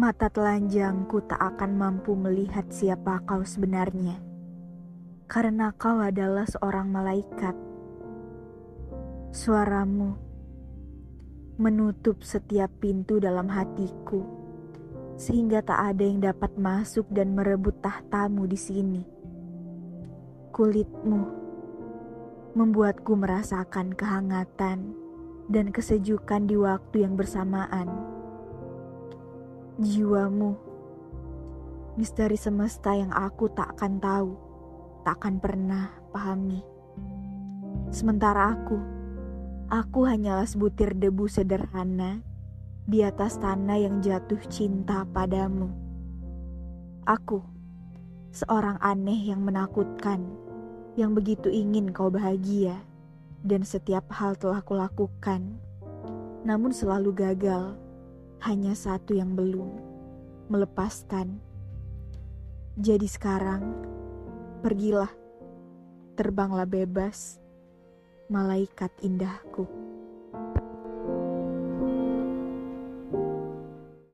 Mata telanjangku tak akan mampu melihat siapa kau sebenarnya, karena kau adalah seorang malaikat. Suaramu menutup setiap pintu dalam hatiku, sehingga tak ada yang dapat masuk dan merebut tahtamu di sini. Kulitmu membuatku merasakan kehangatan dan kesejukan di waktu yang bersamaan jiwamu, misteri semesta yang aku tak akan tahu, tak akan pernah pahami. Sementara aku, aku hanyalah sebutir debu sederhana di atas tanah yang jatuh cinta padamu. Aku, seorang aneh yang menakutkan, yang begitu ingin kau bahagia, dan setiap hal telah kulakukan, namun selalu gagal hanya satu yang belum melepaskan. Jadi sekarang, pergilah, terbanglah bebas, malaikat indahku.